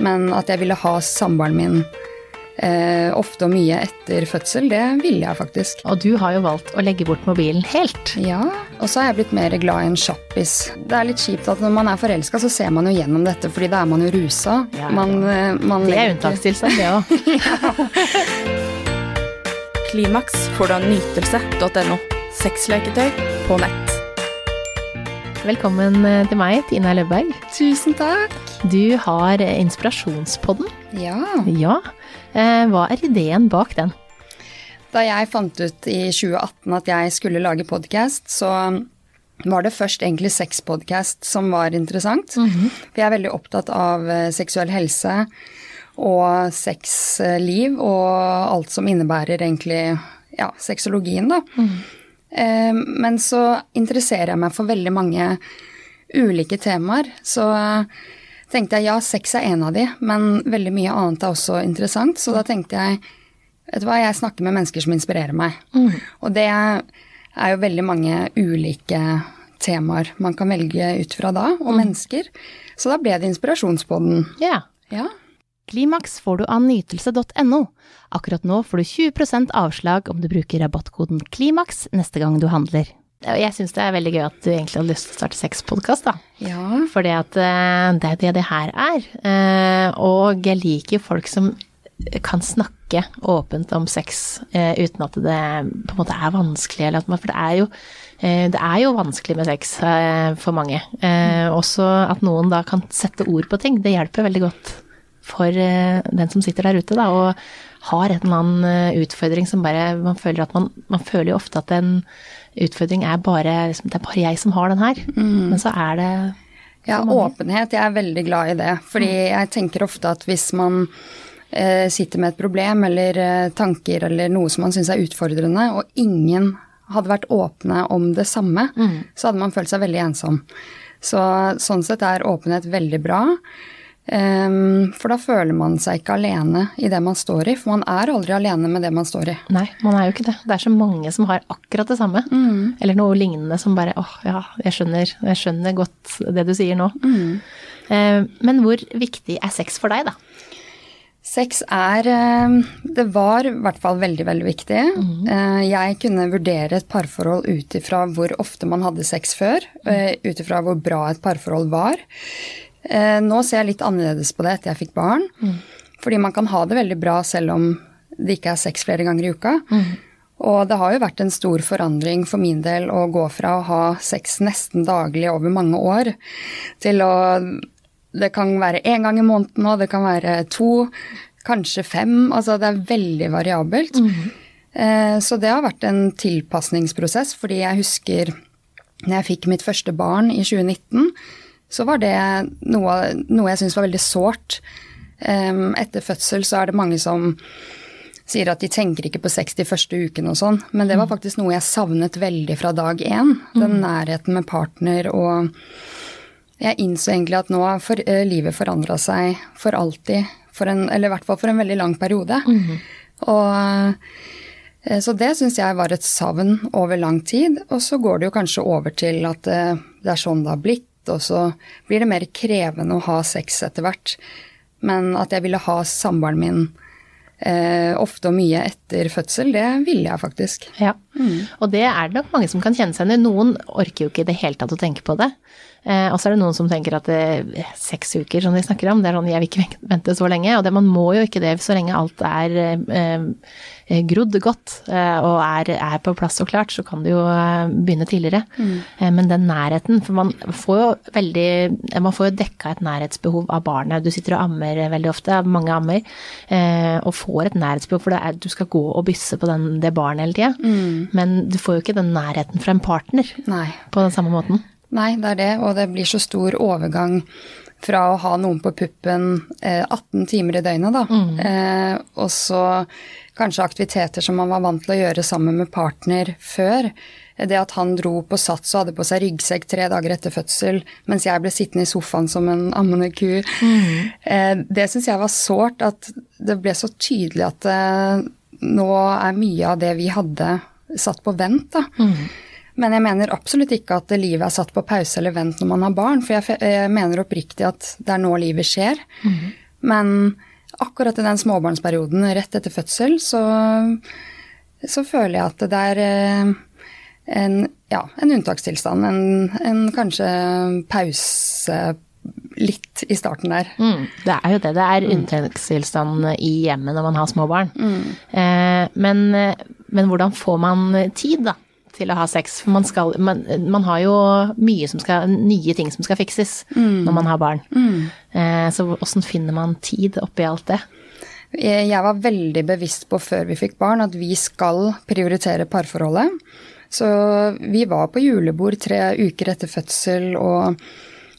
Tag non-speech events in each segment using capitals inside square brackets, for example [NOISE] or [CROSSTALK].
Men at jeg ville ha samboeren min eh, ofte og mye etter fødsel, det ville jeg faktisk. Og du har jo valgt å legge bort mobilen helt. Ja, og så har jeg blitt mer glad i en sjappis. Det er litt kjipt at når man er forelska, så ser man jo gjennom dette, fordi da er man jo rusa. Ja, ja. Man, eh, man Det er unntakstilstand, det òg. [LAUGHS] Klimaks får du av nytelse.no. Sexleketøy på nett. Velkommen eh, til meg, Tina Løbberg. Tusen takk. Du har eh, Inspirasjonspodden. Ja. Ja. Eh, Hva er ideen bak den? Da jeg fant ut i 2018 at jeg skulle lage podkast, så var det først egentlig sexpodkast som var interessant. For jeg er veldig opptatt av eh, seksuell helse og sexliv og alt som innebærer egentlig ja, sexologien, da. Eh, Men så interesserer jeg meg for veldig mange ulike temaer. Så tenkte jeg ja, sex er en av de, men veldig mye annet er også interessant. Så da tenkte jeg vet du hva, jeg snakker med mennesker som inspirerer meg. Og det er jo veldig mange ulike temaer man kan velge ut fra da, og mennesker. Så da ble det Inspirasjonspodden. Ja. Ja. Klimaks får du av nytelse.no. Akkurat nå får du 20% avslag om du bruker rabattkoden KLIMAKS neste gang du handler. Jeg syns det er veldig gøy at du egentlig hadde lyst til å starte sexpodkast, da. Ja. For det at eh, det er det det her er. Eh, Og jeg liker folk som kan snakke åpent om sex eh, uten at det på en måte er vanskelig. Eller at man, for det er, jo, det er jo vanskelig med sex for mange. Også at noen da kan sette ord på ting. Det hjelper veldig godt for den som sitter der ute da, og har en eller annen utfordring som bare Man føler at man, man føler jo ofte at en utfordring er bare liksom, Det er bare jeg som har den her. Men så er det Ja, åpenhet. Jeg er veldig glad i det. Fordi jeg tenker ofte at hvis man eh, sitter med et problem eller eh, tanker eller noe som man syns er utfordrende, og ingen hadde vært åpne om det samme, så hadde man følt seg veldig ensom. Så sånn sett er åpenhet veldig bra. Ehm, for da føler man seg ikke alene i det man står i, for man er aldri alene med det man står i. Nei, man er jo ikke det. Det er så mange som har akkurat det samme. Eller noe lignende som bare åh, ja, jeg skjønner, jeg skjønner godt det du sier nå. Mm. Men hvor viktig er sex for deg, da? Sex er eh, Det var i hvert fall veldig, veldig viktig. Mm. Jeg kunne vurdere et parforhold ut ifra hvor ofte man hadde sex før. eh, Ut ifra hvor bra et parforhold var. Eh, Nå ser jeg litt annerledes på det etter jeg fikk barn. Fordi man kan ha det veldig bra selv om det ikke er sex flere ganger i uka. Og det har jo vært en stor forandring for min del å gå fra å ha sex nesten daglig over mange år, til å Det kan være én gang i måneden nå, det kan være to, kanskje fem. Altså det er veldig variabelt. Eh, Så det har vært en tilpasningsprosess, fordi jeg husker når jeg fikk mitt første barn i 2019, så var det noe, noe jeg syntes var veldig sårt. Em, Etter fødsel så er det mange som sier at de tenker ikke på sex de første ukene og sånn, men det var faktisk noe jeg savnet veldig fra dag én. Den nærheten med partner og Jeg innså egentlig at nå har eh, livet forandra seg for alltid, for en, eller i hvert fall for en veldig lang periode. Og eh, så det syns jeg var et savn over lang tid. Og så går det jo kanskje over til at eh, det er sånn det har blitt, og så blir det mer krevende å ha sex etter hvert. Men at jeg ville ha samboeren min eh, ofte og mye etter fødsel, det ville jeg faktisk. Ja. Og det er det nok mange som kan kjenne seg igjen i. Noen orker jo ikke i det hele tatt å tenke på det. Eh, og så er det noen som tenker at eh, seks uker, som de snakker om, det er sånn jeg vil ikke vente så lenge. Og det, man må jo ikke det så lenge alt er eh, eh, grodd godt eh, og er, er på plass og klart, så kan du jo eh, begynne tidligere. Mm. men den nærheten, for man får jo veldig Man får jo dekka et nærhetsbehov av barnet. Du sitter og ammer veldig ofte, mange ammer, eh, og får et nærhetsbehov, for det er, du skal gå og bysse på den, det barnet hele tida. Men du får jo ikke den nærheten fra en partner Nei. på den samme måten. Nei, det er det, og det blir så stor overgang fra å ha noen på puppen eh, 18 timer i døgnet, da, eh, og så kanskje aktiviteter som man var vant til å gjøre sammen med partner før. Det at han dro på sats og hadde på seg ryggsekk tre dager etter fødsel, mens jeg ble sittende i sofaen som en ammende ku. mm. det syns jeg var sårt, at det ble så tydelig at eh, nå er mye av det vi hadde, satt på vent. da. Men jeg mener absolutt ikke at livet er satt på pause eller vent når man har barn, for jeg, mener oppriktig at det er nå livet skjer. Men akkurat i den småbarnsperioden rett etter fødsel, så, så føler jeg at det er eh, en, ja, en unntakstilstand. En, en kanskje pause litt i starten der. Mm, det er jo det. Det er unntakstilstand i hjemmet når man har små barn. Eh, men, men hvordan får man tid, da? Til å ha sex. For man, skal, man, man har jo mye som skal, nye ting som skal fikses når man har barn. Eh, så åssen finner man tid oppi alt det? Jeg var veldig bevisst på før vi fikk barn at vi skal prioritere parforholdet. Så vi var på julebord tre uker etter fødsel og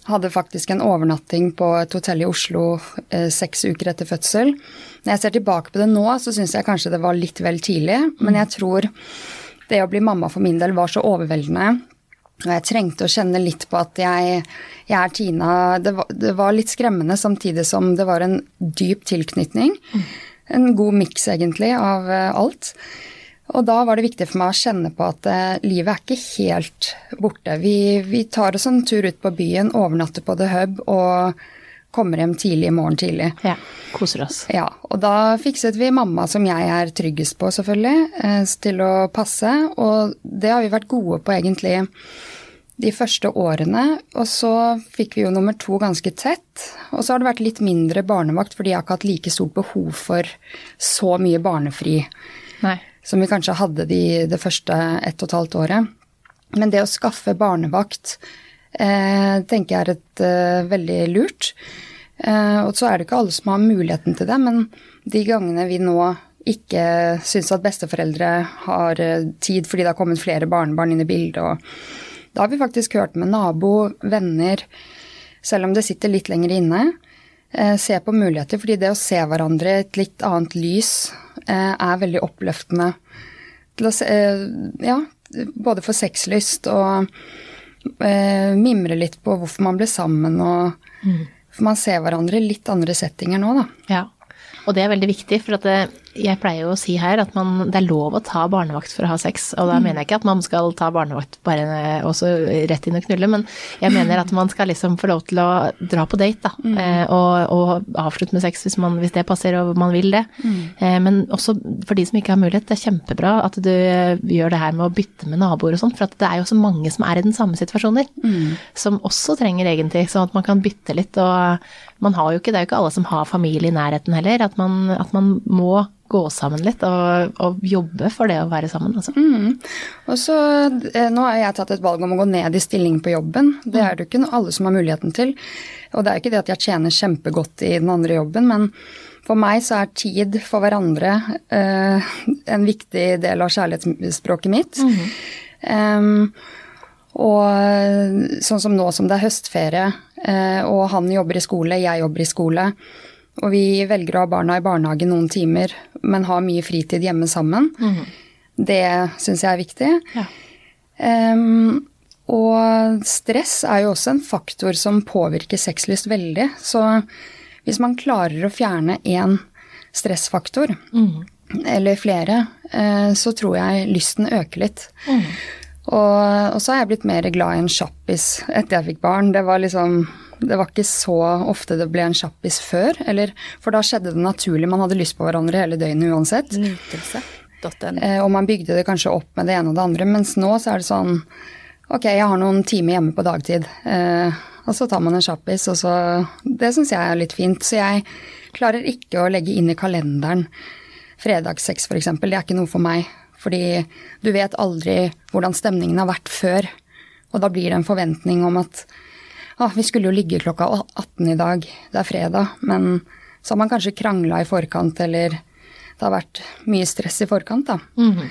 hadde faktisk en overnatting på et hotell i Oslo eh, seks uker etter fødsel. Når jeg ser tilbake på det nå, så syns jeg kanskje det var litt vel tidlig. Men jeg tror det å bli mamma for min del var så overveldende. Og jeg trengte å kjenne litt på at jeg, jeg er Tina. Det var, det var, litt skremmende samtidig som det var en dyp tilknytning. En god miks, egentlig, av eh, alt. Og da var det viktig for meg å kjenne på at eh, livet er ikke helt borte. Vi, vi, tar oss en tur ut på byen, overnatter på The Hub og kommer hjem tidlig i morgen tidlig. Ja, koser oss. Ja, og da fikset vi mamma, som jeg er tryggest på selvfølgelig, eh, til å passe. Og det har vi vært gode på egentlig de første årene. Og så fikk vi jo nummer to ganske tett. Og så har det vært litt mindre barnevakt, fordi jeg har ikke hatt like stort behov for så mye barnefri. Nei som vi kanskje hadde de, det første ett og et halvt året. Men det å skaffe barnevakt tenker jeg er et eh, veldig lurt. Eh, og så er det ikke alle som har muligheten til det, men de gangene vi nå ikke syns at besteforeldre har eh, tid fordi det har kommet flere barnebarn inn i bildet, og da har vi faktisk hørt med nabo, venner, selv om det sitter litt lenger inne, eh, se på muligheter. Fordi det å se hverandre i et litt annet lys Eh, er veldig oppløftende. Se, eh, ja, både for sexlyst og eh, mimre litt på hvorfor man ble sammen og mm. For man ser hverandre i litt andre settinger nå, da. Ja, og det er veldig viktig, for at det, jeg pleier jo å si her at man, det er lov å ta barnevakt for å ha sex. Og da mm. mener jeg ikke at man skal ta barnevakt bare også rett inn og knulle, men jeg mener at man skal liksom få lov til å dra på date, da. Mm. Eh, og, og, avslutte med sex hvis, man, hvis, det passer og man vil det. Mm. Eh, men også for de som ikke har mulighet, det er kjempebra at du gjør det her med å bytte med naboer og sånn, for det er jo så mange som er i den samme situasjoner. Mm. Som også trenger egentlig, sånn at man kan bytte litt. Og man har jo ikke, det er jo ikke alle som har familie i nærheten heller. At man, at man må gå sammen litt og, og, jobbe for det å være sammen. Altså. Mm. Og så, eh, Nå har jeg tatt et valg om å gå ned i stilling på jobben. Det er det jo ikke alle som har muligheten til. Og det er jo ikke det at jeg tjener kjempegodt i den andre jobben, men for meg så er tid for hverandre eh, en viktig del av kjærlighetsspråket mitt. Mm. Um, og sånn som nå som det er høstferie, eh, og han jobber i skole, jeg jobber i skole, og vi velger å ha barna i barnehage noen timer, men har mye fritid hjemme sammen. Mm. Det syns jeg er viktig. Ja. Um, og stress er jo også en faktor som påvirker sexlyst veldig. Så hvis man klarer å fjerne én stressfaktor, mm. eller flere, uh, så tror jeg lysten øker litt. Mm. Og, og, så har jeg blitt mer glad i en sjappis etter jeg fikk barn. Det var liksom det var ikke så ofte det ble en sjappis før. Eller, for da skjedde det naturlig. Man hadde lyst på hverandre hele døgnet uansett. Nytelse. Eh, og man bygde det kanskje opp med det ene og det andre. Mens nå så er det sånn Ok, jeg har noen timer hjemme på dagtid. Eh, og så tar man en sjappis, og så Det syns jeg er litt fint. Så jeg klarer ikke å legge inn i kalenderen fredagssex, f.eks. Det er ikke noe for meg. Fordi du vet aldri hvordan stemningen har vært før. Og da blir det en forventning om at ah, vi skulle jo ligge klokka 18 i dag, det er fredag, men så har man kanskje krangla i forkant, eller det har vært mye stress i forkant, da. Mm.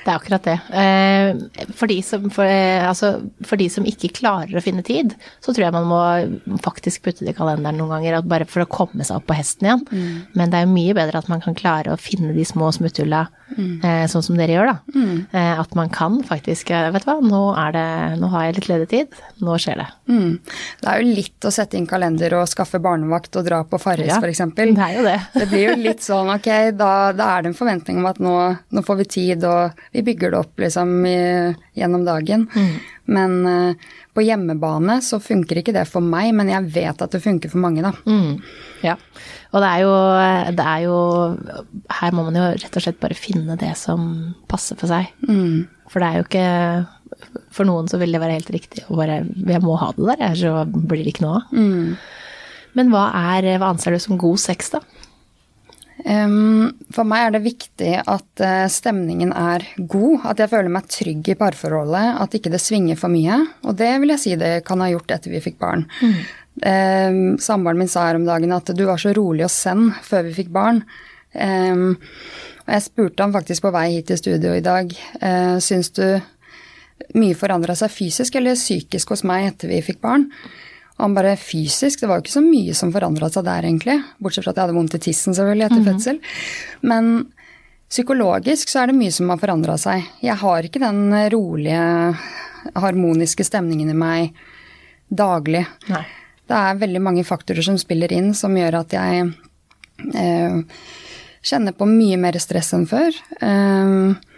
Det er akkurat det. Eh, for de, som, for, eh, altså, for de, som, ikke klarer å finne tid, så tror jeg man må faktisk putte det i kalenderen noen ganger, bare for å komme seg opp på hesten igjen. Mm. Men det er jo mye bedre at man kan klare å finne de små smutthulla, mm. sånn som dere gjør, da. Mm. At man kan faktisk Vet du hva, nå, det, nå har jeg litt ledig tid, nå skjer det. Mm. Det er jo litt å sette inn kalender og skaffe barnevakt og dra på Farris, ja, f.eks. Det er jo det. det blir jo litt sånn ok, [LAUGHS] da, da, er det en forventning om at nå, nå får vi tid og vi bygger det opp liksom i, gjennom dagen. Mm. Men uh, på hjemmebane så funker ikke det for meg, men jeg vet at det funker for mange, da. Mm. Ja. Og det er, jo, det er jo Her må man jo rett og slett bare finne det som passer for seg. Mm. For det er jo ikke For noen så vil det være helt riktig å bare Jeg må ha det der, så blir det ikke noe av. Mm. Men hva, er, hva anser du som god sex, da? For meg er det viktig at eh, stemningen er god, at jeg føler meg trygg i parforholdet, at ikke det svinger for mye. Og det vil jeg si det kan ha gjort etter vi fikk barn. Em, Samboeren min sa her om dagen at du var så rolig og send før vi fikk barn. Og jeg spurte ham faktisk på vei hit til studio i dag, uh, syns du mye forandra seg fysisk eller psykisk hos meg etter vi fikk barn? Han bare fysisk, det var jo ikke så mye som forandra seg der, egentlig. Bortsett fra at jeg hadde vondt i tissen selvfølgelig etter fødsel. Men psykologisk så er det mye som har forandra seg. Jeg har ikke den rolige, harmoniske stemningen i meg daglig. Nei. Det er veldig mange faktorer som spiller inn, som gjør at jeg eh, kjenner på mye mer stress enn før. Eh,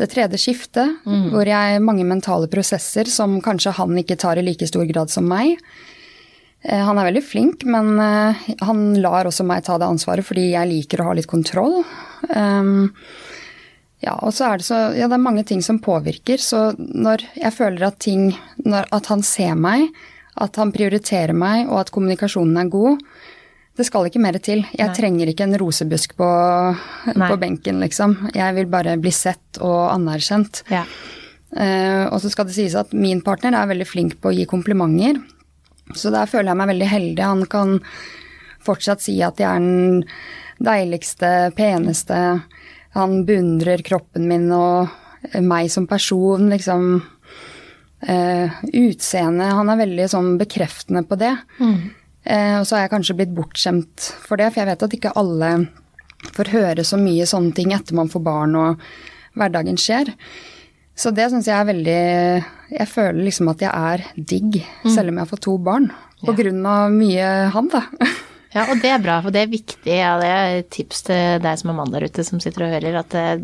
det tredje skiftet, hvor jeg mange mentale prosesser som kanskje han ikke tar i like stor grad som meg. Eh, Han er veldig flink, men eh, han lar også meg ta det ansvaret fordi jeg liker å ha litt kontroll. Um, ja, og så er det så Ja, det er mange ting som påvirker, så når jeg føler at ting når, At han ser meg, at han prioriterer meg, og at kommunikasjonen er god Det skal ikke mer til. Jeg Nei. trenger ikke en rosebusk på, på benken, liksom. Jeg vil bare bli sett og anerkjent. Ja. Uh, og så skal det sies at min partner er veldig flink på å gi komplimenter. Så der føler jeg meg veldig heldig. Han kan fortsatt si at jeg er den deiligste, peneste. Han beundrer kroppen min og meg som person, liksom. Uh, Utseendet Han er veldig sånn bekreftende på det. Eh, og så har jeg kanskje blitt bortskjemt for det, for jeg vet at ikke alle får høre så mye sånne ting etter man får barn og hverdagen skjer. Så det syns jeg er veldig Jeg føler liksom at jeg er digg, selv om jeg har fått to barn. På grunn av mye han, da. [LAUGHS] Ja, og det er bra, for det er viktig. Ja, det er et tips til deg som er mann der ute som sitter og hører, at eh,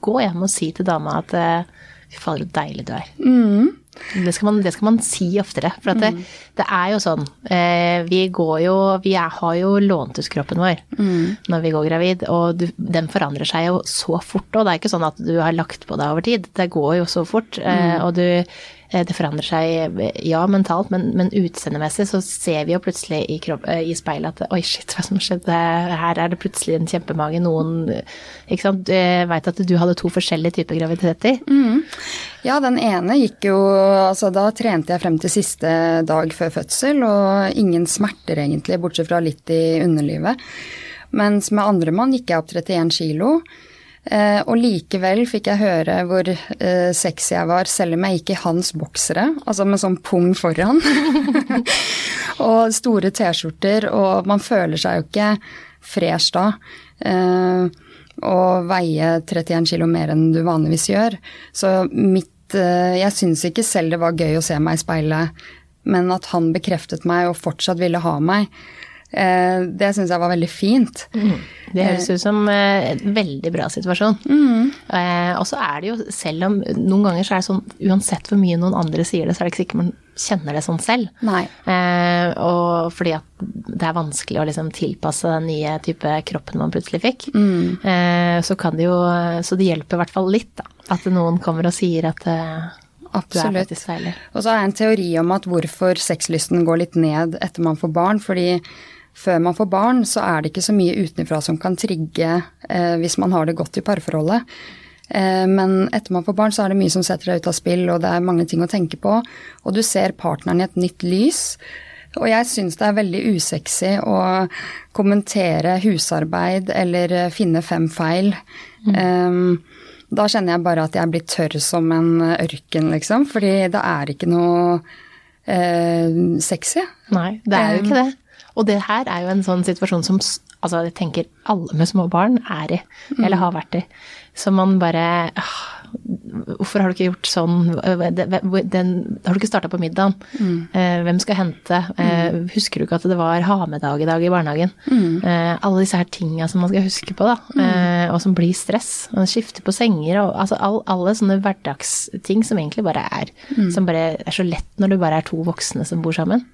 gå hjem og si til dama at eh, fy fader, så deilig du er. Det, skal man, det skal man si oftere. For at det, det er jo sånn, eh, vi går jo Vi er, har jo lånt ut kroppen vår når vi går gravid, og du, den forandrer seg jo så fort. Og det er ikke sånn at du har lagt på deg over tid. Det går jo så fort. Eh, og du det forandrer seg, eh, ja, mentalt, men, men utseendemessig så ser vi jo plutselig i, kropp, eh, i speilet at oi, shit, hva som skjedde? Her er det plutselig en kjempemage. Noen Ikke sant. Veit at du hadde to forskjellige typer graviditeter. Ja, den ene gikk jo Altså, da trente jeg frem til siste dag før fødsel, og ingen smerter egentlig, bortsett fra litt i underlivet. Mens med andremann gikk jeg opp 31 kilo. Eh, og likevel fikk jeg høre hvor eh, sexy jeg var, selv om jeg gikk i hans boksere, altså med sånn pung foran. [LAUGHS] og store T-skjorter, og man føler seg jo ikke fresh da. Eh, og veie 31 kilo mer enn du vanligvis gjør. Så mitt Jeg syns ikke selv det var gøy å se meg i speilet, men at han bekreftet meg og fortsatt ville ha meg, det syns jeg var veldig fint. Det høres ut som eh, en veldig bra situasjon. Eh, og så er det jo, selv om noen ganger så er det sånn, uansett hvor mye noen andre sier det, så er det ikke sikkert man kjenner det sånn selv. Nei. Eh, og fordi at det er vanskelig å liksom tilpasse den nye type kroppen man plutselig fikk. Eh, så kan det jo Så det hjelper i hvert fall litt, da. At noen kommer og sier at eh, Absolutt. Og så har jeg en teori om at hvorfor sexlysten går litt ned etter man får barn. Fordi før man får barn, så er det ikke så mye utenfra som kan trigge eh, hvis man har det godt i parforholdet. Eh, men etter man får barn, så er det mye som setter deg ut av spill, og det er mange ting å tenke på. Og du ser partneren i et nytt lys. Og jeg syns det er veldig usexy å kommentere husarbeid eller eh, finne fem feil. Um, da kjenner jeg bare at jeg blir tørr som en ørken, liksom. Fordi det er ikke noe uh, sexy. Nei, det er jo ikke det. Og det her er jo en sånn situasjon som altså jeg tenker alle med små barn er i, eller har vært i. Så man bare ah, Hvorfor har du ikke gjort sånn? Den, har du ikke starta på middagen? Mm. Hvem skal hente? Mm. Husker du ikke at det var ha med-dag i dag i barnehagen? Mm. Alle disse her tinga som man skal huske på, da. Mm. Og som blir stress. skifter på senger og altså alle sånne hverdagsting som egentlig bare er mm. Som bare er så lett når du bare er to voksne som bor sammen.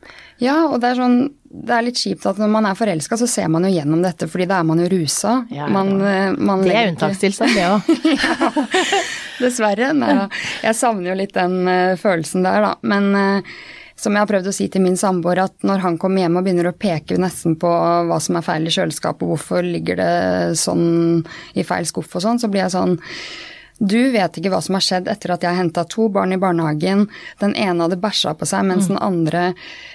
Ja, og det er sånn det er litt kjipt at når man er forelska, så ser man jo gjennom dette, fordi da er man jo rusa. Ja, man, man det er unntakstilstand, det òg. [LAUGHS] ja, dessverre. Nei. Jeg savner jo litt den uh, følelsen der, da. Men uh, som jeg har prøvd å si til min samboer, at når han kommer hjem og begynner å peke nesten på hva som er feil i kjøleskapet, hvorfor ligger det sånn i feil skuff og sånn, så blir jeg sånn du vet ikke hva som har skjedd etter at jeg henta to barn i barnehagen. Den ene hadde bæsja på seg, mens mm. den andre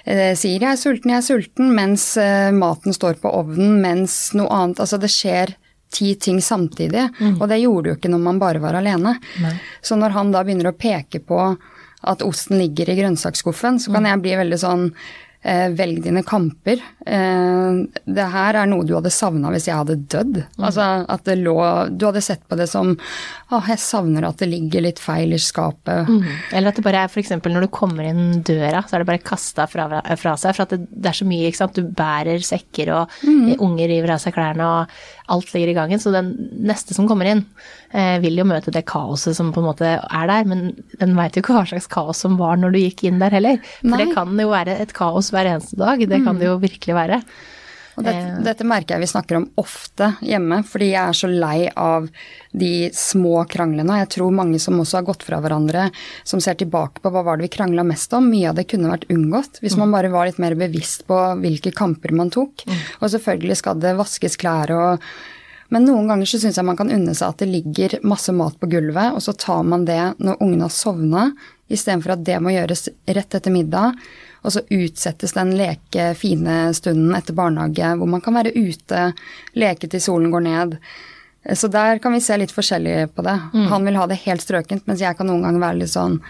eh, sier 'jeg er sulten, jeg er sulten', mens eh, maten står på ovnen, mens noe annet Altså, det skjer ti ting samtidig, mm. og det gjorde du jo ikke når man bare var alene. Nei. Så når han da begynner å peke på at osten ligger i grønnsaksskuffen, så kan mm. jeg bli veldig sånn velg dine kamper. Eh, det her er noe du hadde savna hvis jeg hadde dødd. Mm. Altså at det lå Du hadde sett på det som å, jeg savner at det ligger litt feil i skapet. Mm. Eller at det bare er f.eks. når du kommer inn døra, så er det bare kasta fra, fra, seg. For at det, det, er så mye, ikke sant. Du bærer sekker, og mm. unger river av seg klærne, og alt ligger i gangen. Så den neste som kommer inn, eh, vil jo møte det kaoset som på en måte er der, men den veit jo ikke hva slags kaos som var når du gikk inn der heller. For Nei. det kan jo være et kaos hver eneste dag. Det kan det jo virkelig være. Og dette, eh. dette, merker jeg vi snakker om ofte hjemme, fordi jeg er så lei av de små kranglene. Jeg tror mange som også har gått fra hverandre, som ser tilbake på hva var det vi krangla mest om, mye av det kunne vært unngått hvis mm. man bare var litt mer bevisst på hvilke kamper man tok. Mm. Og selvfølgelig skal det vaskes klær og men noen ganger så syns jeg man kan unne seg at det ligger masse mat på gulvet, og så tar man det når ungene har sovna, istedenfor at det må gjøres rett etter middag. Og så utsettes den leke, fine stunden etter barnehage hvor man kan være ute, leke til solen går ned. Så der kan vi se litt forskjellig på det. Mm. Han vil ha det helt strøkent, mens jeg kan noen ganger være litt sånn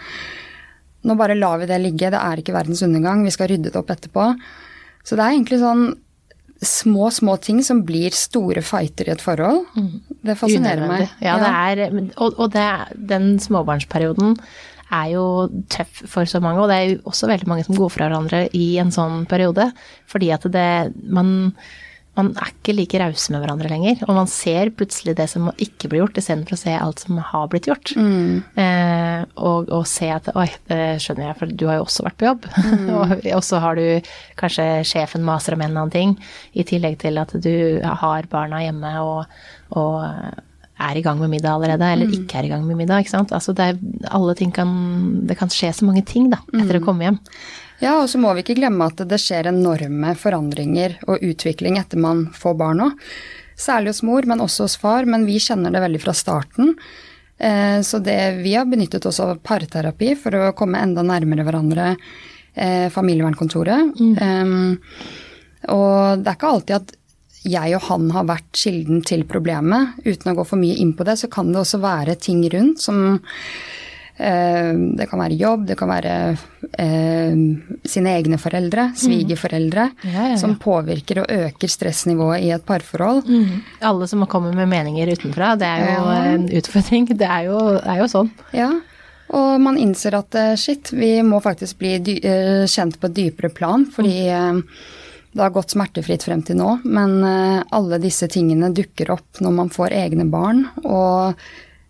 Nå bare lar vi det ligge, det er ikke verdens undergang, vi skal rydde det opp etterpå. Så det er egentlig sånn små, små ting som blir store fighter i et forhold. Mm. Det fascinerer meg. Ja, det er, og, og det, den småbarnsperioden er jo tøff for så mange, og det er jo også veldig mange som går fra hverandre i en sånn periode. Fordi at det man, man er ikke like rause med hverandre lenger. Og man ser plutselig det som ikke blir gjort, istedenfor å se alt som har blitt gjort. Mm. Eh, og, og, se at oi, det skjønner jeg, for du har jo også vært på jobb. Mm. [LAUGHS] og så har du kanskje sjefen maser om en eller annen ting, i tillegg til at du har barna hjemme og, og er i gang med middag allerede, eller mm. ikke er i gang med middag. ikke sant? Altså det, er, alle ting kan, det kan skje så mange ting da, etter mm. å komme hjem. Ja, og så må vi ikke glemme at det skjer enorme forandringer og utvikling etter man får barn òg. Særlig hos mor, men også hos far. Men vi kjenner det veldig fra starten. Eh, så det, vi har benyttet oss av parterapi for å komme enda nærmere hverandre, eh, familievernkontoret. Mm. Um, og det er ikke alltid at jeg og han har vært kilden til problemet. Uten å gå for mye inn på det, så kan det også være ting rundt som eh, Det kan være jobb, det kan være eh, sine egne foreldre, mm. svigerforeldre, mm. ja, ja, ja. som påvirker og øker stressnivået i et parforhold. Mm. Alle som kommer med meninger utenfra, det er jo en utfordring. [LAUGHS] Det er jo, er jo sånn. Ja, og man innser at eh, shit, vi må faktisk bli eh, kjent på et dypere plan, fordi mm det har gått smertefritt frem til nå, men eh, alle disse tingene dukker opp når man får egne barn, og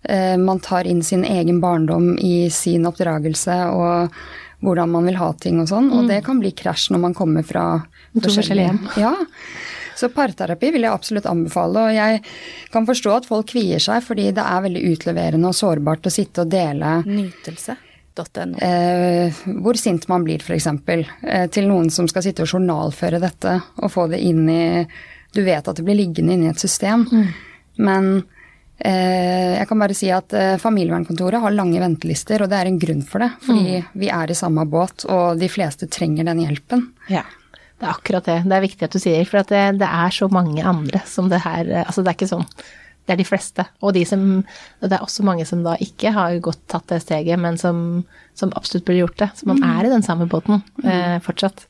eh, man tar inn sin egen barndom i sin oppdragelse og hvordan man vil ha ting og sånn, og mm. det kan bli krasj når man kommer fra forskjellige hjem. [LAUGHS] Ja. Så parterapi vil jeg absolutt anbefale, og jeg kan forstå at folk kvier seg fordi det er veldig utleverende og sårbart å sitte og dele Nytelse. Eh, hvor sint man blir, f.eks. Eh, til noen som skal sitte og journalføre dette og få det inn i Du vet at det blir liggende inni et system. Mm. Men eh, jeg kan bare si at eh, familievernkontoret har lange ventelister, og det er en grunn for det. Fordi mm. vi er i samme båt, og de fleste trenger den hjelpen. Ja. Det er akkurat det. Det er viktig at du sier, for det, det, er så mange andre som det her Altså, det er ikke sånn det er de fleste. Og de som, det er også mange som da ikke har gått tatt det steget, men som, som absolutt burde gjort det. Så man mm. er i den samme båten eh, fortsatt.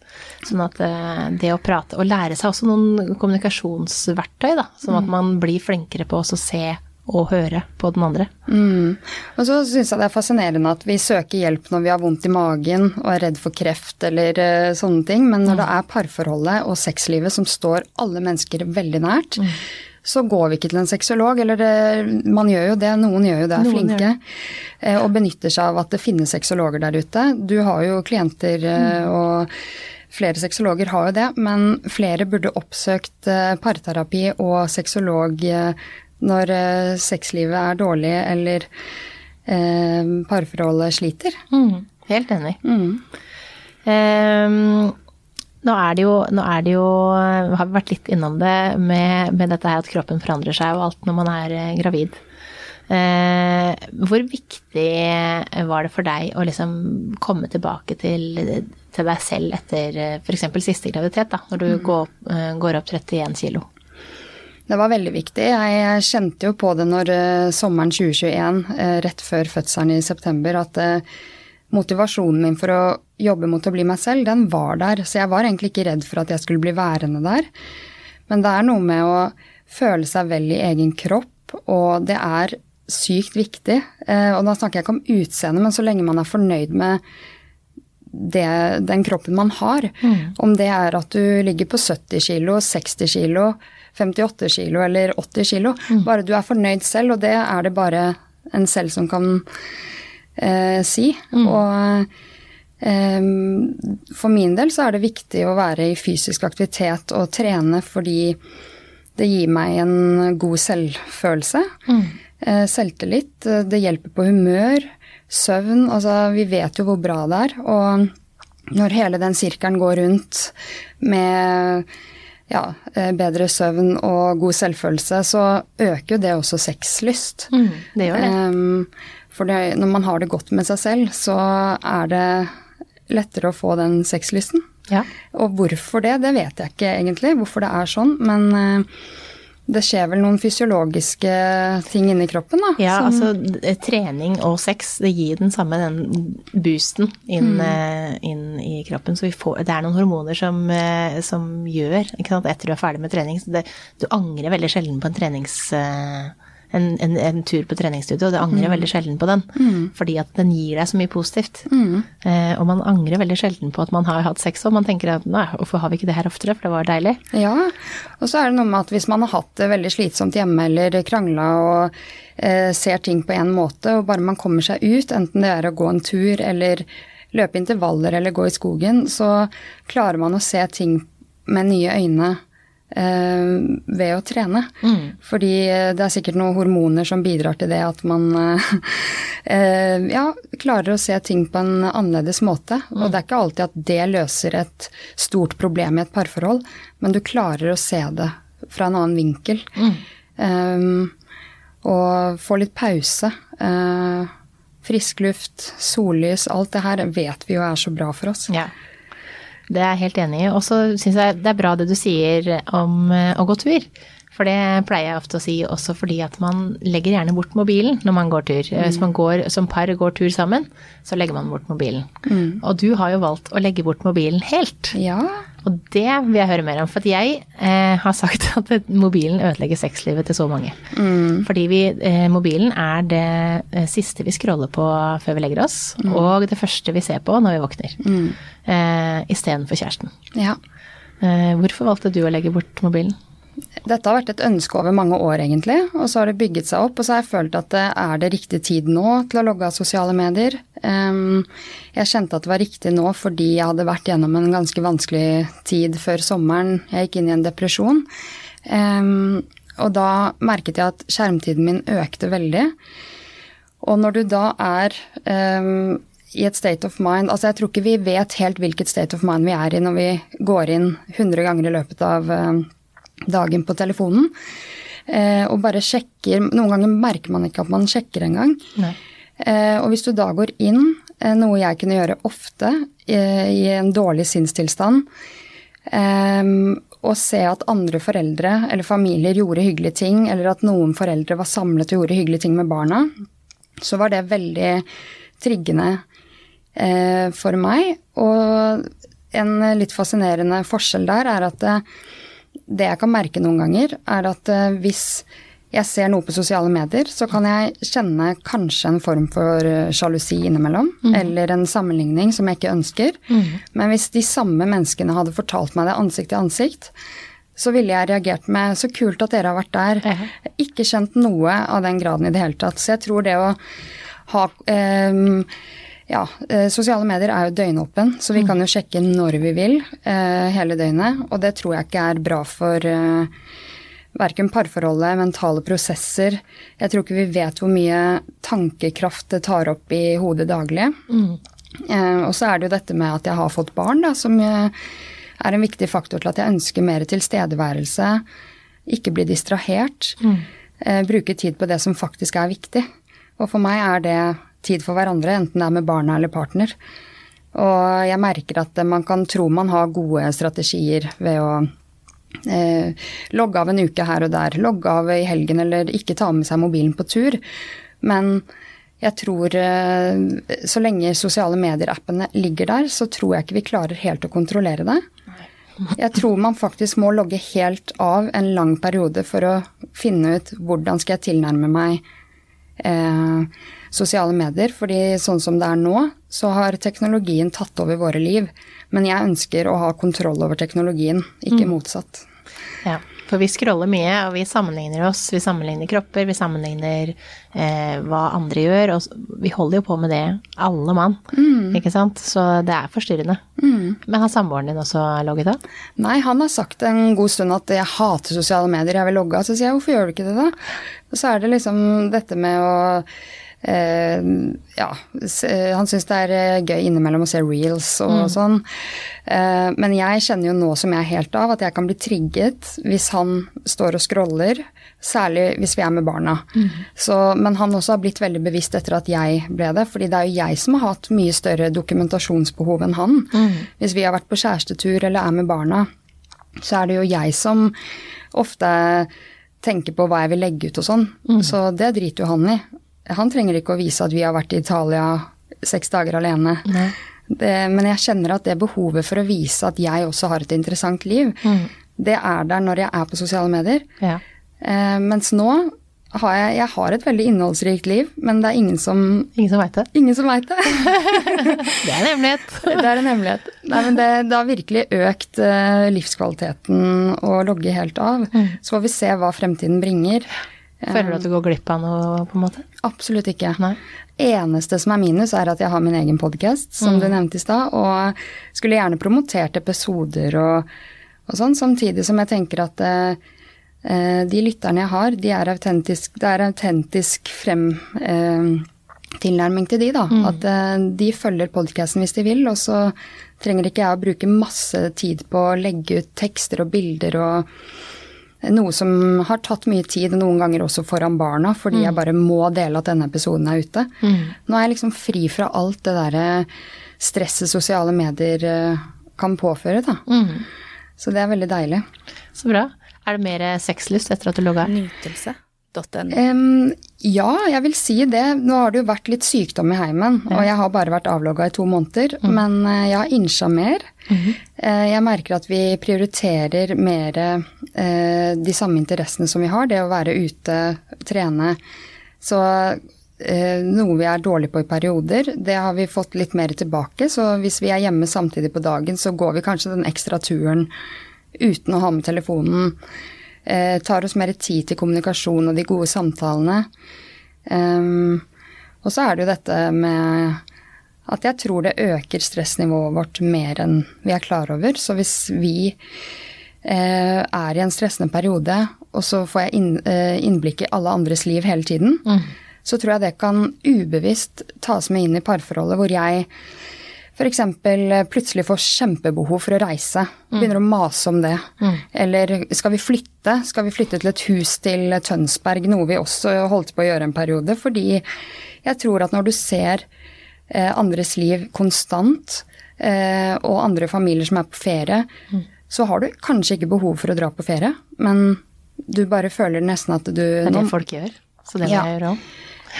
Sånn at eh, det å prate og lære seg også noen kommunikasjonsverktøy, da. Sånn at mm. man blir flinkere på å se og høre på den andre. Mm. Og så syns jeg det er fascinerende at vi søker hjelp når vi har vondt i magen og er redd for kreft eller uh, sånne ting, men når det er parforholdet og sexlivet som står alle mennesker veldig nært, mm. Så går vi ikke til en sexolog. Eller det, man gjør jo det, noen gjør jo det, er noen flinke. Uh, og benytter seg av at det finnes sexologer der ute. Du har jo klienter mm. og Flere sexologer har jo det, men flere burde oppsøkt parterapi og sexolog når sexlivet er dårlig eller eh, parforholdet sliter. Mm, helt enig. Mm. Um, nå er det jo, er det jo Har vi vært litt innom det med, med, dette her at kroppen forandrer seg og alt når man er gravid. Eh, hvor viktig var det for deg å liksom komme tilbake til, til deg selv etter f.eks. siste graviditet, da, når du mm. går, går opp 31 kilo? Det var veldig viktig. Jeg kjente jo på det når sommeren 2021, uh, eh, rett før fødselen i september, at motivasjonen min for å jobbe mot å bli meg selv, den var der. Så jeg var egentlig ikke redd for at jeg skulle bli værende der. Men det er noe med å føle seg vel i egen kropp, og det er sykt viktig. Og da snakker jeg ikke om utseende, men så lenge man er fornøyd med det, den kroppen man har. Mm. Om det er at du ligger på 70 kilo, 60 kilo, 58 kilo eller 80 kilo. Mm. Bare du er fornøyd selv, og det er det bare en selv som kan eh, si. Mm. Og eh, for min del så er det viktig å være i fysisk aktivitet og trene fordi det gir meg en god selvfølelse. Mm. Eh, selvtillit. Det hjelper på humør. Søvn. Altså, vi vet jo hvor bra det er. Og når hele den sirkelen går rundt med ja, eh, bedre søvn og god selvfølelse, så øker jo det også sexlyst. Mm, det gjør det. Um, for det, når man har det godt med seg selv, så er det lettere å få den sexlysten. Ja. Og hvorfor det, det vet jeg ikke egentlig, hvorfor det er sånn. Men uh, det skjer vel noen fysiologiske ting inni kroppen, da? Ja, altså trening og sex, det gir den samme den boosten inn, mm. Eh, inn i kroppen. Så får, det er noen hormoner som, eh, som gjør, ikke sant, etter du er ferdig med trening det, Du angrer veldig sjelden på en trenings en, en, en, tur på treningsstudio, og det angrer mm. veldig sjelden på den. Mm. Fordi at den gir deg så mye positivt. Mm. Eh, og man angrer veldig sjelden på at man har hatt sex, og man tenker at nei, hvorfor har vi ikke det her oftere, for det var deilig. Ja, og så er det noe med at hvis man har hatt det veldig slitsomt hjemme eller krangla og eh, ser ting på én måte, og bare man kommer seg ut, enten det er å gå en tur eller løpe intervaller eller gå i skogen, så klarer man å se ting med nye øyne ved å trene. Mm. Fordi det er sikkert noen hormoner som bidrar til det at man eh, [LAUGHS] ja, klarer å se ting på en annerledes måte. Mm. Og det er ikke alltid at det løser et stort problem i et parforhold, men du klarer å se det fra en annen vinkel. Mm. Um, og få litt pause. Uh, frisk luft, sollys, alt det her vet vi jo er så bra for oss. Ja. Det er jeg helt enig i. Og så syns jeg det er bra det du sier om eh, å gå tur. For det pleier jeg ofte å si også fordi at man legger gjerne bort mobilen når man går tur. Mm. Hvis man går, som par går tur sammen, så legger man bort mobilen. Mm. Og du har jo valgt å legge bort mobilen helt. Ja. Og det vil jeg høre mer om. For jeg eh, har sagt [LAUGHS] at mobilen ødelegger sexlivet til så mange. Mm. Fordi vi, eh, mobilen er det eh, siste vi scroller på før vi legger oss, mm. og det første vi ser på når vi våkner. Mm. Eh, Istedenfor kjæresten. Ja. Eh, hvorfor valgte du å legge bort mobilen? Dette har vært et ønske over mange år, egentlig. Og så har det bygget seg opp, og så har jeg følt at det er det riktig tid nå til å logge av sosiale medier. Jeg kjente at det var riktig nå fordi jeg hadde vært gjennom en ganske vanskelig tid før sommeren. Jeg gikk inn i en depresjon. Og da merket jeg at skjermtiden min økte veldig. Og når du da er i et state of mind Altså, jeg tror ikke vi vet helt hvilket state of mind vi er i når vi går inn 100 ganger i løpet av dagen på telefonen. Eh, og bare sjekker Noen ganger merker man ikke at man sjekker engang. Eh, og hvis du da går inn, eh, noe jeg kunne gjøre ofte i en dårlig sinnstilstand, og se at andre foreldre eller familier gjorde hyggelige ting, eller at noen foreldre var samlet og gjorde hyggelige ting med barna, så var det veldig triggende eh, for meg. Og en litt fascinerende forskjell der er at det, jeg kan merke noen ganger, er at eh, hvis jeg ser noe på sosiale medier, så kan jeg kjenne kanskje en form for eh, sjalusi innimellom, eller en sammenligning som jeg ikke ønsker. Men hvis de samme menneskene hadde fortalt meg det ansikt til ansikt, så ville jeg reagert med 'så kult at dere har vært der'. Ja. Ikke kjent noe av den graden i det hele tatt. Så jeg tror det å ha ehm, ja, eh, sosiale medier er jo døgnåpen, så vi kan jo sjekke når vi vil eh, hele døgnet. Og det tror jeg ikke er bra for uh, verken parforholdet, mentale prosesser. Jeg tror ikke vi vet hvor mye tankekraft det tar opp i hodet daglig. Eh, og så er det jo dette med at jeg har fått barn, da, som eh, er en viktig faktor til at jeg ønsker mer tilstedeværelse. Ikke bli distrahert. Eh, bruke tid på det som faktisk er viktig. Og for meg er det tid for hverandre, enten det er med barna eller partner. Og jeg merker at man kan tro man har gode strategier ved å eh, logge av en uke her og der, logge av i helgen eller ikke ta med seg mobilen på tur. Men jeg tror eh, så lenge sosiale medier-appene ligger der, så tror jeg ikke vi klarer helt å kontrollere det. Jeg tror man faktisk må logge helt av en lang periode for å finne ut hvordan skal jeg tilnærme meg eh, sosiale medier. fordi sånn som det er nå, så har teknologien tatt over våre liv. Men jeg ønsker å ha kontroll over teknologien, ikke motsatt. Ja, for vi scroller mye, og vi sammenligner oss. Vi sammenligner kropper, vi sammenligner eh, hva andre gjør. Og vi holder jo på med det, alle mann. Ikke sant? Så det er forstyrrende. Men har samboeren din også logget av? Nei, han har sagt en god stund at jeg hater sosiale medier, jeg vil logge av. Så sier jeg hvorfor gjør du ikke det da? Og så er det liksom dette med å ja, han syns det er eh, gøy innimellom å se reels og sånn. Eh, men jeg kjenner jo nå som jeg er helt av, at jeg kan bli trigget hvis han står og scroller. Særlig hvis vi er med barna. Så, men han også har blitt veldig bevisst etter at jeg ble det. fordi det er jo jeg som har hatt mye større dokumentasjonsbehov enn han. Hvis vi har vært på kjærestetur eller er med barna, så er det jo jeg som ofte tenker på hva jeg vil legge ut og sånn. Så det driter jo han i. Han trenger ikke å vise at vi har vært i Italia seks dager alene. Det, men jeg kjenner at det behovet for å vise at jeg også har et interessant liv, det er der når jeg er på sosiale medier. Ja. Eh, mens nå har jeg, jeg har et veldig innholdsrikt liv, men det er ingen som, Ingen som veit det? ingen som veit det. [LAUGHS] Det er en hemmelighet. [LAUGHS] Det er en hemmelighet. Nei, men det, det har virkelig økt eh, livskvaliteten å logge helt av. Så får vi se hva fremtiden bringer. Føler du at du går glipp av noe, på en måte? Absolutt ikke. Nei. Eneste som er minus, er at jeg har min egen podkast, som du nevnte i stad, og skulle gjerne promotert episoder og, og sånn, samtidig som jeg tenker at eh, eh, de lytterne jeg har, de er autentisk, det er autentisk frem eh, tilnærming til de, da. At eh, de følger podkasten hvis de vil, og så trenger ikke jeg å bruke masse tid på å legge ut tekster og bilder og noe som har tatt mye tid, noen ganger også foran barna, fordi jeg bare må dele at denne episoden er ute. Nå er jeg liksom fri fra alt det derre stresset sosiale medier eh, kan påføre, da. Så det er veldig deilig. Så bra. Er det mer sexlyst etter at du logga? Nytelse.no. Em, ja, jeg vil si det. Nå har det jo vært litt sykdom i heimen, og jeg har bare vært avlogga i to måneder. Men eh, jeg har innsja mer. Eh, jeg merker at vi prioriterer mer eh, de samme interessene som vi har. Det å være ute, trene. Så noe vi er dårlige på i perioder, det har vi fått litt mer tilbake. Så hvis vi er hjemme samtidig på dagen, så går vi kanskje den ekstra turen uten å ha med telefonen. Eh, tar oss mer tid til kommunikasjon og de gode samtalene. Um, og så er det jo dette med at jeg tror det øker stressnivået vårt mer enn vi er klar over. Så hvis vi eh, er i en stressende periode, og så får jeg inn, eh, innblikk i alle andres liv hele tiden, så tror jeg det kan ubevisst tas med inn i parforholdet hvor jeg f.eks. plutselig får kjempebehov for å reise. Begynner å mase om det. Eller skal vi flytte? Skal vi flytte til et hus til Tønsberg? Noe vi også holdt på å gjøre en periode. Fordi jeg tror at når du ser eh, andres liv konstant, eh, og andre familier som er på ferie, så har du kanskje ikke behov for å dra på ferie, men du bare føler nesten at du Det er det folk gjør. Så det må Ja. jeg gjøre òg.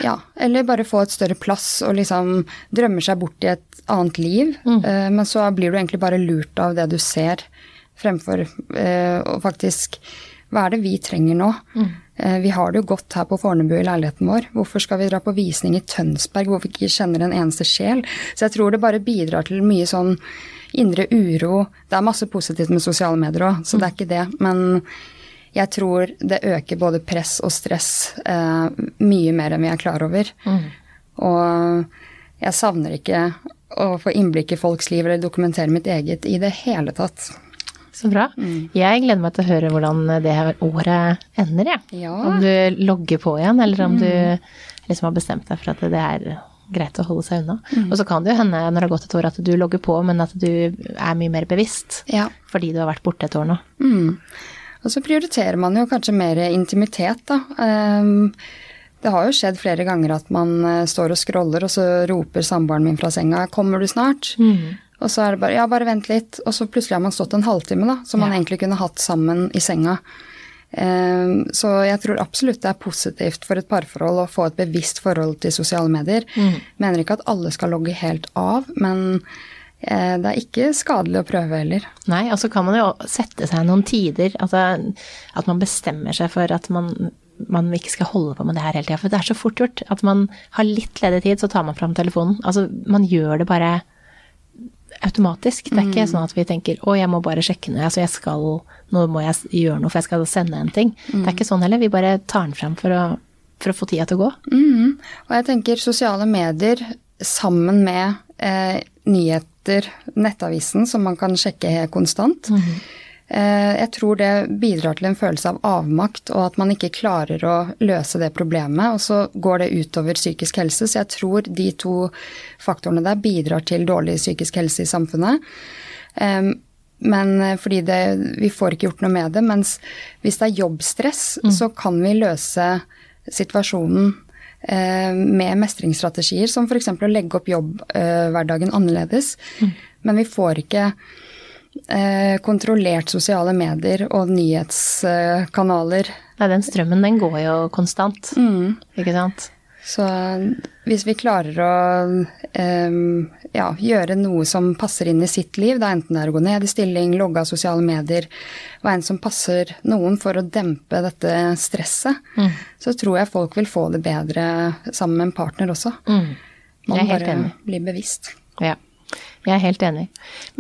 Ja, eller bare få et større plass og liksom drømmer seg bort i et annet liv. Eh, men så blir du egentlig bare lurt av det du ser, fremfor eh, å faktisk hva er det vi trenger nå? Eh, Vi har det jo godt her på Fornebu i leiligheten vår. Hvorfor skal vi dra på visning i Tønsberg hvor vi ikke kjenner en eneste sjel? Så jeg tror det bare bidrar til mye sånn indre uro. Det er masse positivt med sosiale medier òg, så det er ikke det. Men jeg tror det øker både press og stress eh, mye mer enn vi er klar over. Og jeg savner ikke å få innblikk i folks liv eller dokumentere mitt eget i det hele tatt. Så bra. Jeg gleder meg til å høre hvordan det her året ender, jeg. Ja. Om du logger på igjen, eller om du liksom har bestemt deg for at det er greit å holde seg unna. Og så kan det jo hende når det har gått et år at du logger på, men at du er mye mer bevisst. Ja. Fordi du har vært borte et år nå. Mm. Og så prioriterer man jo kanskje mer intimitet, da. Ehm, Det har jo skjedd flere ganger at man eh, står og scroller, og så roper samboeren min fra senga 'kommer du snart'? Og så er det bare 'ja, bare vent litt', og så plutselig har man stått en halvtime, da, som man egentlig kunne hatt sammen i senga. Ehm, Så jeg tror absolutt det er positivt for et parforhold å få et bevisst forhold til sosiale medier. Mener ikke at alle skal logge helt av, men det er ikke skadelig å prøve heller. Nei, og så kan man jo sette seg noen tider, altså at man bestemmer seg for at man, man ikke skal holde på med det her hele tida. For det er så fort gjort. At man har litt ledig tid, så tar man fram telefonen. Altså man gjør det bare automatisk. Det er ikke sånn at vi tenker å, jeg må bare sjekke noe, altså jeg skal, nå må jeg gjøre noe for jeg skal sende en ting. Det er ikke sånn heller. Vi bare tar den fram for å, for å få tida til å gå. Mm. Og jeg tenker sosiale medier sammen med eh, nyheter, nettavisen, som man kan sjekke konstant. eh, jeg tror det bidrar til en følelse av avmakt, og at man ikke klarer å løse det problemet. Og så går det utover psykisk helse. Så jeg tror de to faktorene der bidrar til dårlig psykisk helse i samfunnet. Eh, men fordi det, vi får ikke gjort noe med det. Mens hvis det er jobbstress, så kan vi løse situasjonen med mestringsstrategier, som f.eks. å legge opp jobbhverdagen annerledes. Men vi får ikke eh, kontrollert sosiale medier og nyhetskanaler. Nei, den strømmen den går jo konstant, ikke sant. Så hvis vi klarer å um, ja, gjøre noe som passer inn i sitt liv, da enten det er å gå ned i stilling, logge av sosiale medier, og en som passer noen for å dempe dette stresset, så tror jeg folk vil få det bedre sammen med en partner også. Mm. Jeg er helt bare enig. blir bevisst. Ja, jeg er helt enig.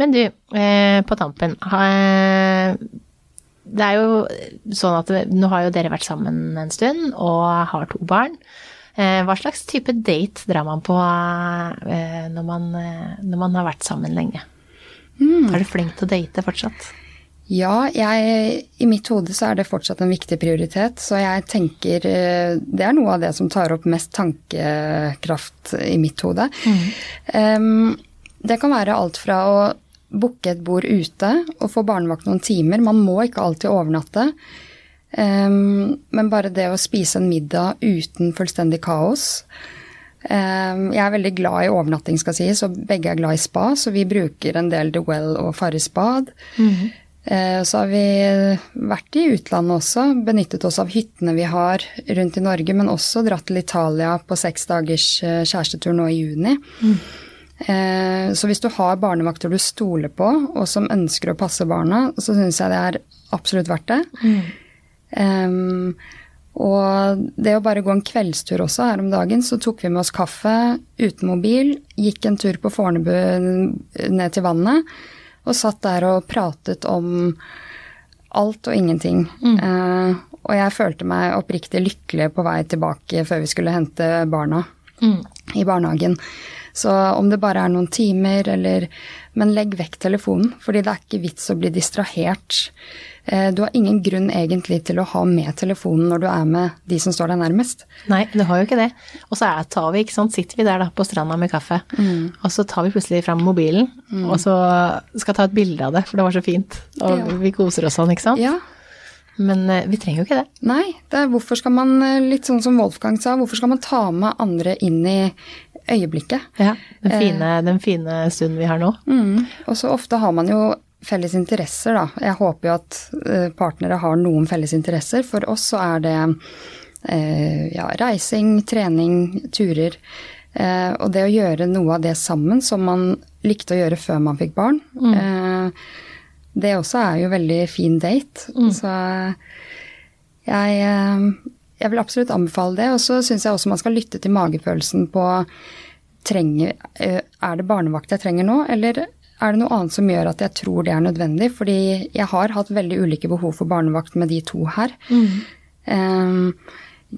Men du, eh, på tampen ha- Det er jo sånn at nå har jo dere vært sammen en stund og har to barn. Eh, hva slags type date drar man på eh, når, man, eh, når man har vært sammen lenge? Er du flink til å date fortsatt? Ja, jeg, i mitt hode så er det fortsatt en viktig prioritet. Så jeg tenker Det er noe av det som tar opp mest tankekraft i mitt hode. Em, det kan være alt fra å booke et bord ute og få barnevakt noen timer. Man må ikke alltid overnatte. Em, men bare det å spise en middag uten fullstendig kaos. um, jeg er veldig glad i overnatting, skal sies, og begge er glad i spa, så vi bruker en del The Well og Farris bad. Eh, Så har vi vært i utlandet også, benyttet oss av hyttene vi har rundt i Norge, men også dratt til Italia på seks dagers eh, kjærestetur nå i juni. Eh, Så hvis du har barnevakter du stoler på, og som ønsker å passe barna, så syns jeg det er absolutt verdt det. Em, og det å bare gå en kveldstur også her om dagen, så tok vi med oss kaffe uten mobil, gikk en tur på Fornebu ned til vannet, og satt der og pratet om alt og ingenting. Eh, og jeg følte meg oppriktig lykkelig på vei tilbake før vi skulle hente barna i barnehagen. Så om det bare er noen timer eller Men legg vekk telefonen, fordi det er ikke vits å bli distrahert. Eh, Du har ingen grunn egentlig til å ha med telefonen når du er med de som står deg nærmest. Nei, du har jo ikke det. Og så tar vi, ikke sant, sitter vi der da på stranda med kaffe, og så tar vi plutselig fram mobilen, og så skal ta et bilde av det, for det var så fint. Og Ja. vi koser oss sånn, ikke sant? Ja, Men eh, vi trenger jo ikke det. Nei, det er hvorfor skal man, eh, litt sånn som Wolfgang sa, hvorfor skal man ta med andre inn i øyeblikket? Ja, den fine, den fine stunden vi har nå. Mm. Og så ofte har man jo felles interesser, da. Jeg håper jo at eh, partnere har noen felles interesser. For oss så er det eh, ja, reising, trening, turer. Eh, og det å gjøre noe av det sammen som man likte å gjøre før man fikk barn, eh, det også er jo veldig fin date. Så jeg, eh, jeg vil absolutt anbefale det. Og så syns jeg også man skal lytte til magefølelsen på trenger, eh, Er det barnevakt jeg trenger nå, eller er det noe annet som gjør at jeg tror det er nødvendig? Fordi jeg har hatt veldig ulike behov for barnevakt med de to her. Um,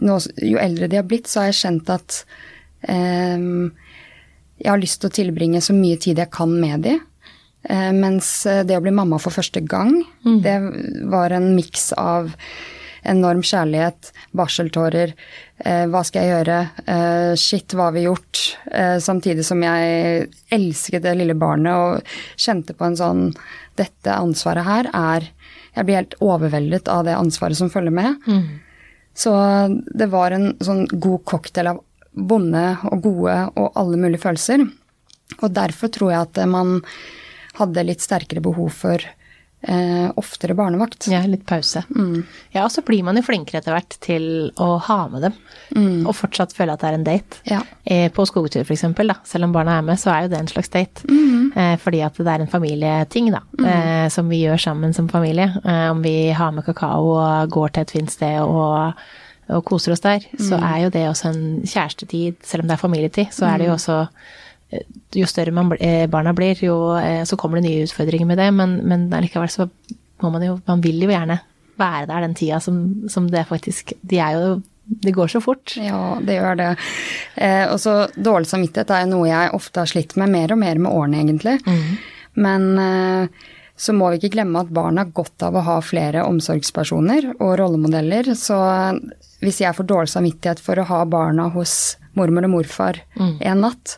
nå, jo eldre de har blitt, så har jeg kjent at um, jeg har lyst til å tilbringe så mye tid jeg kan med de. Uh, mens det å bli mamma for første gang, det var en miks av enorm kjærlighet, barseltårer, eh, hva skal jeg gjøre, eh, shit, hva har vi gjort? Eh, samtidig som jeg elsket det lille barnet og kjente på en sånn Dette ansvaret her er Jeg blir helt overveldet av det ansvaret som følger med. Så det var en sånn god cocktail av vonde og gode og alle mulige følelser. Og derfor tror jeg at man hadde litt sterkere behov for eh, oftere barnevakt. Ja, litt pause. Ja, og så blir man jo flinkere etter hvert til å ha med dem, og fortsatt føle at det er en date. Ja. Eh, På skogtur eksempel, da, selv om barna er med, så er jo det en slags date. Eh, fordi at det er en familieting, da, eh, som vi gjør sammen som familie. Eh, om vi har med kakao og går til et fint sted og, og koser oss der, så er jo det også en kjærestetid, selv om det er familietid, så er det jo også eh, jo større man, eh, barna blir, jo eh, så kommer det nye utfordringer med det, men, men likevel så må man jo Man vil jo gjerne være der den tida som, som det faktisk De er jo Det går så fort. Ja, det gjør det. Eh, og så dårlig samvittighet er noe jeg ofte har slitt med mer og mer med årene, egentlig. Men eh, så må vi ikke glemme at barn har godt av å ha flere omsorgspersoner og rollemodeller. Så hvis jeg får dårlig samvittighet for å ha barna hos mormor og morfar en natt,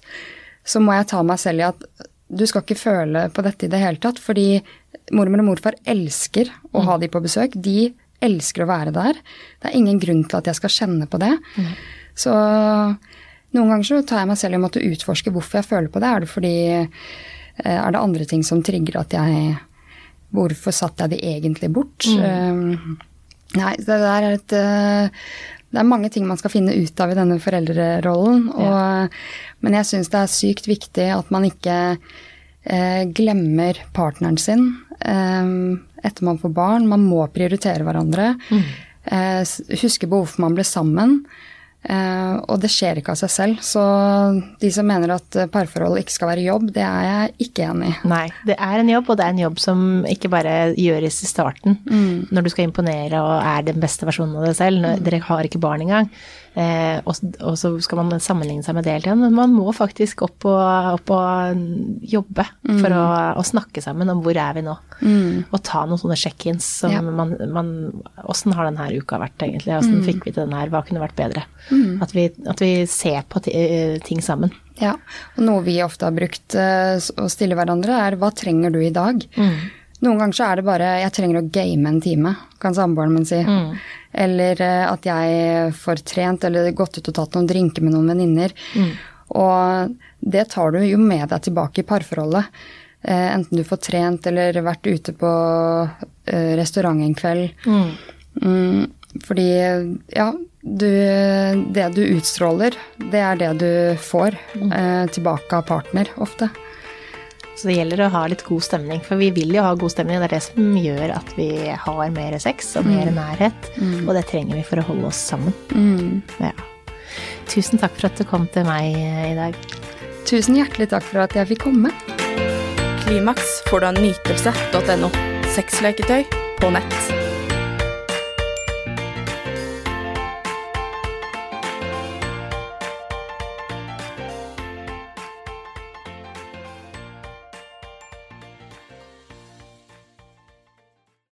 så må jeg ta meg selv i at du skal ikke føle på dette i det hele tatt, fordi mormor og morfar elsker å ha de på besøk. De elsker å være der. Det er ingen grunn til at jeg skal kjenne på det. Så noen ganger så tar jeg meg selv i å måtte utforske hvorfor jeg føler på det. Er det fordi eh, Er det andre ting som trigger at jeg Hvorfor satte jeg de egentlig bort? Um, nei, det der er et eh, det er mange ting man skal finne ut av i denne foreldrerollen. Og, Men jeg syns det er sykt viktig at man ikke eh, glemmer partneren sin eh, etter man får barn. Man må prioritere hverandre. Eh, huske behov for man ble sammen. Eh, og det skjer ikke av seg selv. Så de som mener at eh, parforhold ikke skal være jobb, det er jeg ikke enig i. Nei, det er en jobb, og det er en jobb som ikke bare gjøres i starten, når du skal imponere og er den beste versjonen av deg selv. Når Dere har ikke barn engang. Eh, og, og så skal man sammenligne seg med det hele tiden. Men man må faktisk opp og, opp og jobbe for å, å snakke sammen om hvor er vi nå. Og ta noen sånne check-ins som Ja. man, man Åssen har denne uka vært, egentlig? Åssen fikk vi til den her? Hva kunne vært bedre? At, vi, at vi ser på eh, ting sammen. Ja, og noe vi ofte har brukt eh, å stille hverandre, er hva trenger du i dag? Noen ganger så er det bare 'jeg trenger å game en time', kan samboeren min si. Eller eh, at jeg får trent eller gått ut og tatt noen drinker med noen venninner. Og det tar du jo med deg tilbake i parforholdet. Eh, enten du får trent eller vært ute på eh, restaurant en kveld. Mm, fordi ja, du, det du utstråler, det er det du får eh, tilbake av partner ofte. Så det gjelder å ha litt god stemning, for vi vil jo ha god stemning. Det er det som gjør at vi har mer sex og mer nærhet, og det trenger vi for å holde oss sammen. Ja. Tusen takk for at du kom til meg eh, i dag. Tusen hjertelig takk for at jeg fikk komme. Klimaks får du av nytelse.no. Sexleketøy på nett.